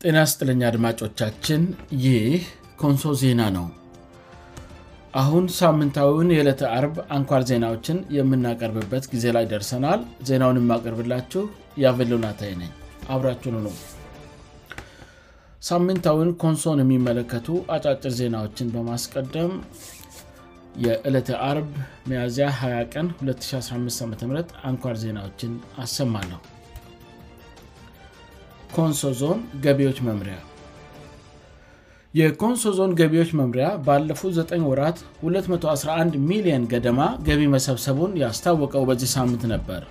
ጤና ስጥለኛ አድማጮቻችን ይህ ኮንሶ ዜና ነው አሁን ሳምንታዊውን የዕለት አርብ አንኳር ዜናዎችን የምናቀርብበት ጊዜ ላይ ደርሰናል ዜናውን የማቀርብላችሁ የቬልናታይ ነኝ አብራችኑ ነው ሳምንታዊውን ኮንሶን የሚመለከቱ አጫጭር ዜናዎችን በማስቀደም የእለት አርብ ሚያዝያ 20 ቀን 2015 ዓም አንኳር ዜናዎችን አሰማን ነው ኮንሶ ዞን ገቢዎች መምሪያ የኮንሶ ዞን ገቢዎች መምሪያ ባለፉት 9 ወራት 211 ሚሊዮን ገደማ ገቢ መሰብሰቡን ያስታወቀው በዚህ ሳምንት ነበር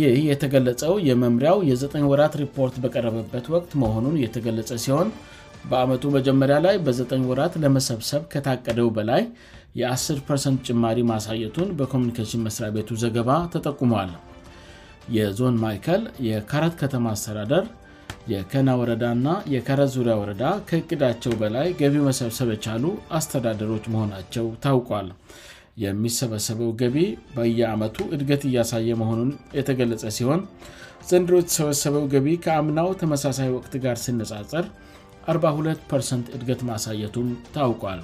ይህ የተገለጸው የመምሪያው የዘኝ ወራት ሪፖርት በቀረበበት ወቅት መሆኑን የተገለጸ ሲሆን በዓመቱ መጀመሪያ ላይ በ9 ወራት ለመሰብሰብ ከታቀደው በላይ የ10 ጭማሪ ማሳየቱን በኮሚኒኬሽን መስሪያ ቤቱ ዘገባ ተጠቁሟል የዞን ማይል የካረት ከተማ አስተዳደር የከና ወረዳ ና የከረ ዙሪያ ወረዳ ከቅዳቸው በላይ ገቢው መሰብሰበ የቻሉ አስተዳደሮች መሆናቸው ታውቋል የሚሰበሰበው ገቢ በየዓመቱ እድገት እያሳየ መሆኑን የተገለጸ ሲሆን ዘንድሮ የተሰበሰበው ገቢ ከአምናው ተመሳሳይ ወቅት ጋር ስነጻፀር 42 እድገት ማሳየቱም ታውቋል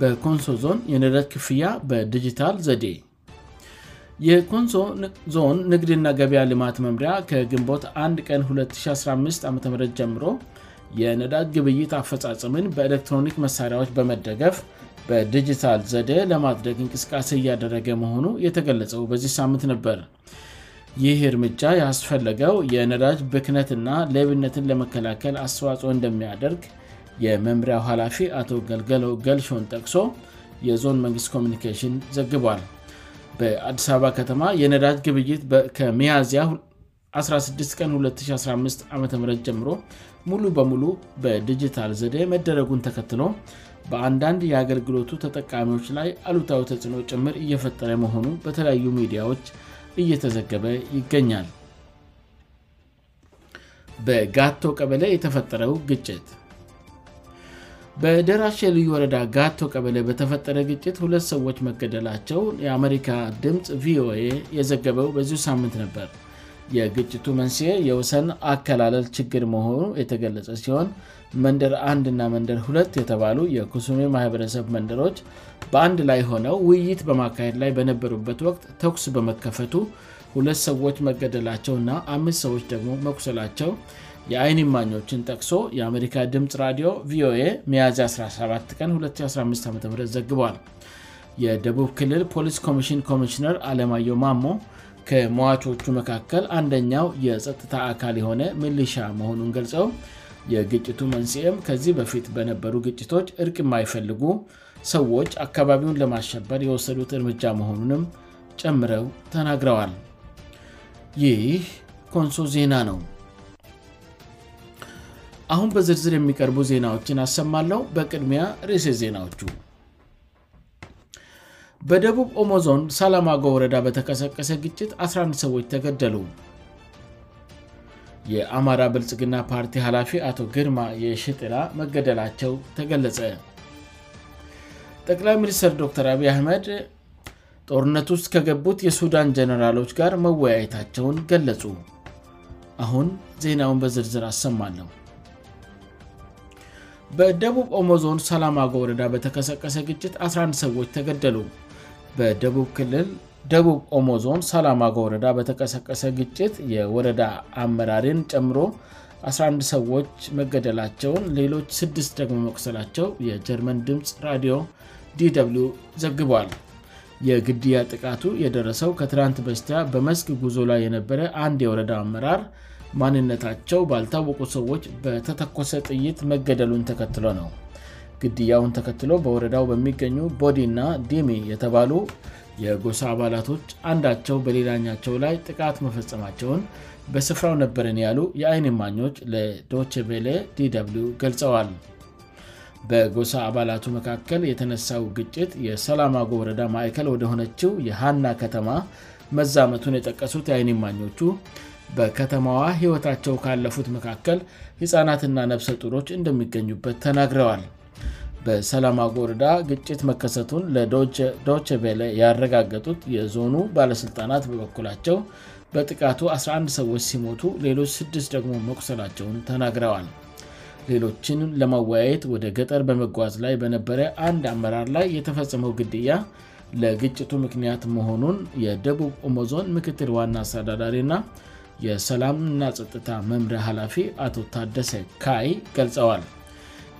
በኮንሶ ዞን የነደት ክፍያ በዲጂታል ዘዴ የኮንሶ ዞን ንግድና ገበያ ልማት መምሪያ ከግንቦት 1 ቀን 2015 ዓም ጀምሮ የነዳጅ ግብይት አፈጻፀምን በኤሌክትሮኒክ መሣሪያዎች በመደገፍ በዲጂታል ዘደ ለማድረግ እንቅስቃሴ እያደረገ መሆኑ የተገለጸው በዚህ ሳምንት ነበር ይህ እርምጃ ያስፈለገው የነዳጅ ብክነት ና ሌብነትን ለመከላከል አስተዋጽኦ እንደሚያደርግ የመምሪያው ኃላፊ አቶ ገልገሎው ገልሾን ጠቅሶ የዞን መንግስት ኮሚኒኬሽን ዘግቧል በአዲስ አበባ ከተማ የነዳጅ ግብይት ከሚያዚያ 16 ቀን 2015 ዓም ጀምሮ ሙሉ በሙሉ በዲጂታል ዘደ መደረጉን ተከትሎ በአንዳንድ የአገልግሎቱ ተጠቃሚዎች ላይ አሉታዊ ተጽዕኖ ጭምር እየፈጠረ መሆኑ በተለያዩ ሚዲያዎች እየተዘገበ ይገኛል በጋቶ ቀበለ የተፈጠረው ግጭት በደራሽ የልዩ ወረዳ ጋቶ ቀበለ በተፈጠረ ግጭት ሁለት ሰዎች መገደላቸው የአሜሪካ ድምፅ ቪኤ የዘገበው በዚ ሳምንት ነበር የግጭቱ መንስኤ የውሰን አከላለል ችግር መሆኑ የተገለጸ ሲሆን መንደር 1 እና መንደር ሁለት የተባሉ የኩሱሜ ማህበረሰብ መንደሮች በአንድ ላይ ሆነው ውይይት በማካሄድ ላይ በነበሩበት ወቅት ተኩስ በመከፈቱ ሁለት ሰዎች መገደላቸው እና አምስት ሰዎች ደግሞ መኩሰላቸው የአይኒማኞችን ጠቅሶ የአሜሪካ ድምጽ ራዲዮ ቪኦኤ ሚያዚ 17 ቀን 2015 ዓም ዘግቧል የደቡብ ክልል ፖሊስ ኮሚሽን ኮሚሽነር አለማዮ ማሞ ከሞዋቾቹ መካከል አንደኛው የጸጥታ አካል የሆነ ምልሻ መሆኑን ገልጸው የግጭቱ መንስኤም ከዚህ በፊት በነበሩ ግጭቶች እርቅ የማይፈልጉ ሰዎች አካባቢውን ለማሸበር የወሰዱት እርምጃ መሆኑንም ጨምረው ተናግረዋል ይህ ኮንሶ ዜና ነው አሁን በዝርዝር የሚቀርቡ ዜናዎችን አሰማለሁ በቅድሚያ ርእሴ ዜናዎቹ በደቡብ ኦሞዞን ሳላማጎ ወረዳ በተቀሰቀሰ ግጭት 11 ሰዎች ተገደሉ የአማራ ብልጽግና ፓርቲ ኃላፊ አቶ ግርማ የሽጥላ መገደላቸው ተገለጸ ጠቅላይ ሚኒስትር ዶተር አቢይ አህመድ ጦርነት ውስጥ ከገቡት የሱዳን ጀኔራሎች ጋር መወያየታቸውን ገለጹ አሁን ዜናውን በዝርዝር አሰማለሁ በደቡብ ኦሞዞን ሰላምጎ ወረዳ በተከሰቀሰ ግጭት 11 ሰዎች ተገደሉ በደ ክልል ደቡብ ኦሞዞን ሳላምጎ ወረዳ በተቀሰቀሰ ግጭት የወረዳ አመራሪን ጨምሮ 11 ሰዎች መገደላቸውን ሌሎች 6 ደግሞ መቁሰላቸው የጀርመን ድምፅ ራዲዮ dw ዘግቧል የግድያ ጥቃቱ የደረሰው ከትናንት በስቲያ በመስክ ጉዞ ላይ የነበረ አንድ የወረዳ አመራር ማንነታቸው ባልታወቁ ሰዎች በተተኮሰ ጥይት መገደሉን ተከትሎ ነው ግድያውን ተከትሎ በወረዳው በሚገኙ ቦዲ እና ዲሜ የተባሉ የጎሳ አባላቶች አንዳቸው በሌላኛቸው ላይ ጥቃት መፈጸማቸውን በስፍራው ነበረን ያሉ የአይኒማኞች ለዶችቤለ dw ገልጸዋል በጎሳ አባላቱ መካከል የተነሳው ግጭት የሰላማጎ ወረዳ ማእከል ወደሆነችው የሃና ከተማ መዛመቱን የጠቀሱት የአይኒማኞቹ በከተማዋ ሕይወታቸው ካለፉት መካከል ሕፃናትና ነብሰ ጡሮች እንደሚገኙበት ተናግረዋል በሰላማጎርዳ ግጭት መከሰቱን ለዶችቤለ ያረጋገጡት የዞኑ ባለሥልጣናት በበኩላቸው በጥቃቱ 11 ሰዎች ሲሞቱ ሌሎች 6 ደግሞ መቁሰላቸውን ተናግረዋል ሌሎችን ለማወያየት ወደ ገጠር በመጓዝ ላይ በነበረ አንድ አመራር ላይ የተፈጸመው ግድያ ለግጭቱ ምክንያት መሆኑን የደቡብ ኦመዞን ምክትል ዋና አስተዳዳሪእና የሰላምና ጸጥታ መምሪያ ኃላፊ አቶ ታደሰ ካይ ገልጸዋል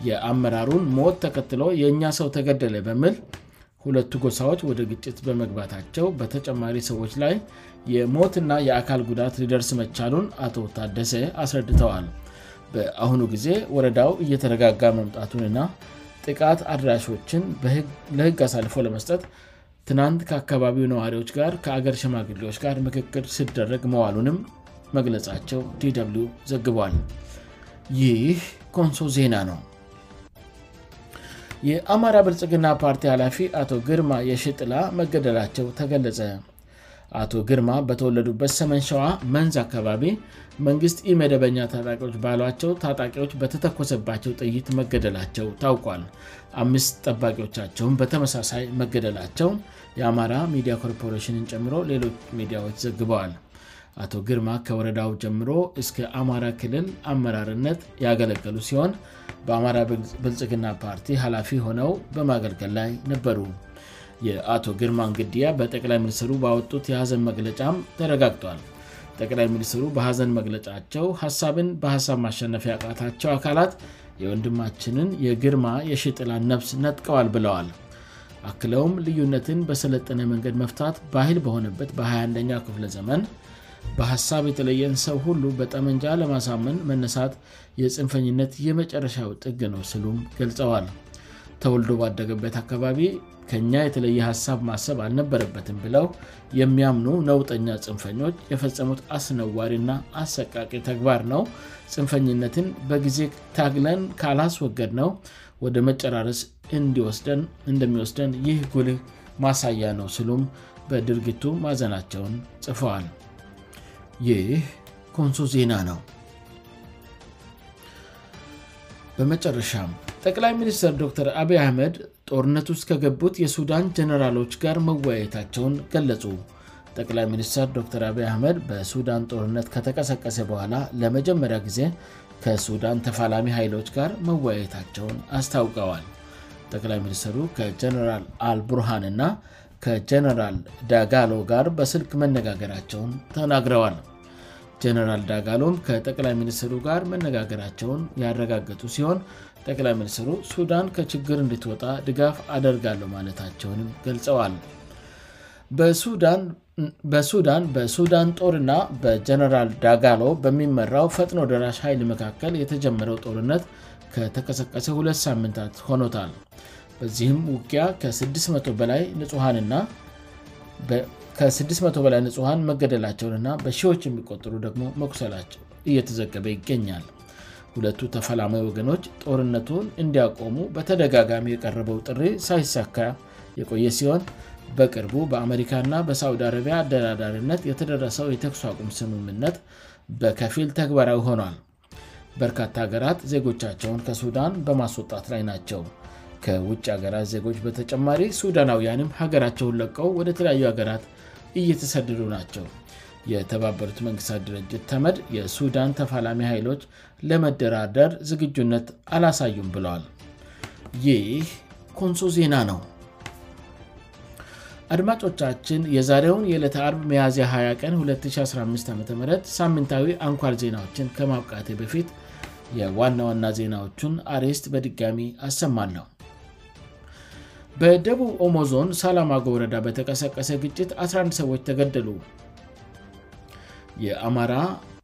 የአመራሩን ሞት ተከትሎ የእኛ ሰው ተገደለ በሚል ሁለቱ ጎሳዎች ወደ ግጭት በመግባታቸው በተጨማሪ ሰዎች ላይ የሞትና የአካል ጉዳት ሊደርስ መቻሉን አቶ ታደሰ አስረድተዋል በአሁኑ ጊዜ ወረዳው እየተረጋጋ መምጣቱንና ጥቃት አድራሾችን ለህግ አሳልፎ ለመስጠት ትናንት ከአካባቢው ነዋሪዎች ጋር ከአገር ሽማግሌዎች ጋር ምክክር ሲደረግ መዋሉንም መግለጻቸው d ዘግቧል ይህ ኮንሶ ዜና ነው የአማራ ብርጽግና ፓርቲ ኃላፊ አቶ ግርማ የሽጥላ መገደላቸው ተገለጸ አቶ ግርማ በተወለዱበት ሰመን ሸዋ መንዝ አካባቢ መንግስት መደበኛ ታጣቂዎች ባሏቸው ታጣቂዎች በተተኮሰባቸው ጥይት መገደላቸው ታውቋል አምስት ጠባቂዎቻቸውን በተመሳሳይ መገደላቸው የአማራ ሚዲያ ኮርፖሬሽንን ጨምሮ ሌሎች ሚዲያዎች ዘግበዋል አቶ ግርማ ከወረዳው ጀምሮ እስከ አማራ ክልል አመራርነት ያገለገሉ ሲሆን በአማራ ብልጽግና ፓርቲ ሃላፊ ሆነው በማገልገል ላይ ነበሩ የአቶ ግርማንግድያ በጠቅላይ ሚኒስሩ ባወጡት የሐዘን መግለጫም ተረጋግጧል ጠቅላይ ሚኒስሩ በሐዘን መግለጫቸው ሀሳብን በሀሳብ ማሸነፊ ቃታቸው አካላት የወንድማችንን የግርማ የሽጥላን ነብስ ነጥቀዋል ብለዋል አክለውም ልዩነትን በሰለጠነ መንገድ መፍታት ባይል በሆነበት በ21ኛው ክፍለ ዘመን በሀሳብ የተለየን ሰው ሁሉ በጠመንጃ ለማሳምን መነሳት የፅንፈኝነት የመጨረሻው ጥግ ነው ስሉም ገልጸዋል ተወልዶ ባደገበት አካባቢ ከኛ የተለየ ሀሳብ ማሰብ አልነበረበትም ብለው የሚያምኑ ነውጠኛ ፅንፈኞች የፈጸሙት አስነዋሪ ና አሰቃቂ ተግባር ነው ፅንፈኝነትን በጊዜ ታግለን ካላስ ወገድ ነው ወደ መጨራረስ እንደሚወስደን ይህ ጉልህ ማሳያ ነው ስሉም በድርጊቱ ማዘናቸውን ጽፈዋል ይህ ኮንሶ ዜና ነው በመጨረሻም ጠቅላይ ሚኒስትር ዶር አብ አህመድ ጦርነት ውስጥ ከገቡት የሱዳን ጀነራሎች ጋር መወያየታቸውን ገለጹ ጠቅላይ ሚኒስር ዶር አቢ አህመድ በሱዳን ጦርነት ከተቀሳቀሰ በኋላ ለመጀመሪያ ጊዜ ከሱዳን ተፋላሚ ኃይሎች ጋር መወያየታቸውን አስታውቀዋል ጠቅላይ ሚኒስትሩ ከጀነራል አልቡርሃንእና ከጀነራል ዳጋሎ ጋር በስልክ መነጋገራቸውን ተናግረዋል ጀነራል ዳጋሎም ከጠቅላይ ሚኒስትሩ ጋር መነጋገራቸውን ያረጋገጡ ሲሆን ጠቅላይ ሚኒስትሩ ሱዳን ከችግር እንዲትወጣ ድጋፍ አደርጋለው ማለታቸውንም ገልጸዋል በሱዳን በሱዳን ጦርና በጀነራል ዳጋሎ በሚመራው ፈጥኖ ደራሽ ኃይል መካከል የተጀመረው ጦርነት ከተቀሰቀሰ 2 ሳምንታት ሆኖታል በዚህም ውቅያ ከ600 በላይ ንጹሐንና ከ60በላይ ንጽሐን መገደላቸውን ና በሺዎች የሚቆጠሩ ደግሞ መኩሰላቸው እየተዘገበ ይገኛል ሁለቱ ተፈላማ ወገኖች ጦርነቱን እንዲያቆሙ በተደጋጋሚ የቀረበው ጥሪ ሳይሳካ የቆየ ሲሆን በቅርቡ በአሜሪካና በሳዲ አረቢያ አደራዳርነት የተደረሰው የተኩሱ አቁም ስምምነት በከፊል ተግባራዊ ሆኗል በርካታ ሀገራት ዜጎቻቸውን ከሱዳን በማስወጣት ላይ ናቸው ከውጭ ሀገራት ዜጎች በተጨማሪ ሱዳናውያንም ሀገራቸውን ለቀው ወደ ተለያዩ አገራት እየተሰድዱ ናቸው የተባበሩት መንግስታት ድርጅት ተመድ የሱዳን ተፋላሚ ኃይሎች ለመደራደር ዝግጁነት አላሳዩም ብለል ይህ ኮንሶ ዜና ነው አድማጮቻችን የዛሬውን የዕለተ 4ርብ መያዝያ 20 ቀን 2015 ዓም ሳምንታዊ አንኳል ዜናዎችን ከማብቃቴ በፊት የዋና ዋና ዜናዎቹን አሬስት በድጋሚ አሰማለሁ በደቡብ ኦሞዞን ሳላማጎ ወረዳ በተቀሰቀሰ ግጭት 11 ሰዎች ተገደሉ የአማራ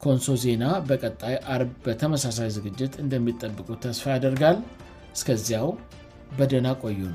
ኮንሶ ዜና በቀጣይ አርብ በተመሳሳይ ዝግጅት እንደሚጠብቁ ተስፋ ያደርጋል እስከዚያው በደና ቆዩን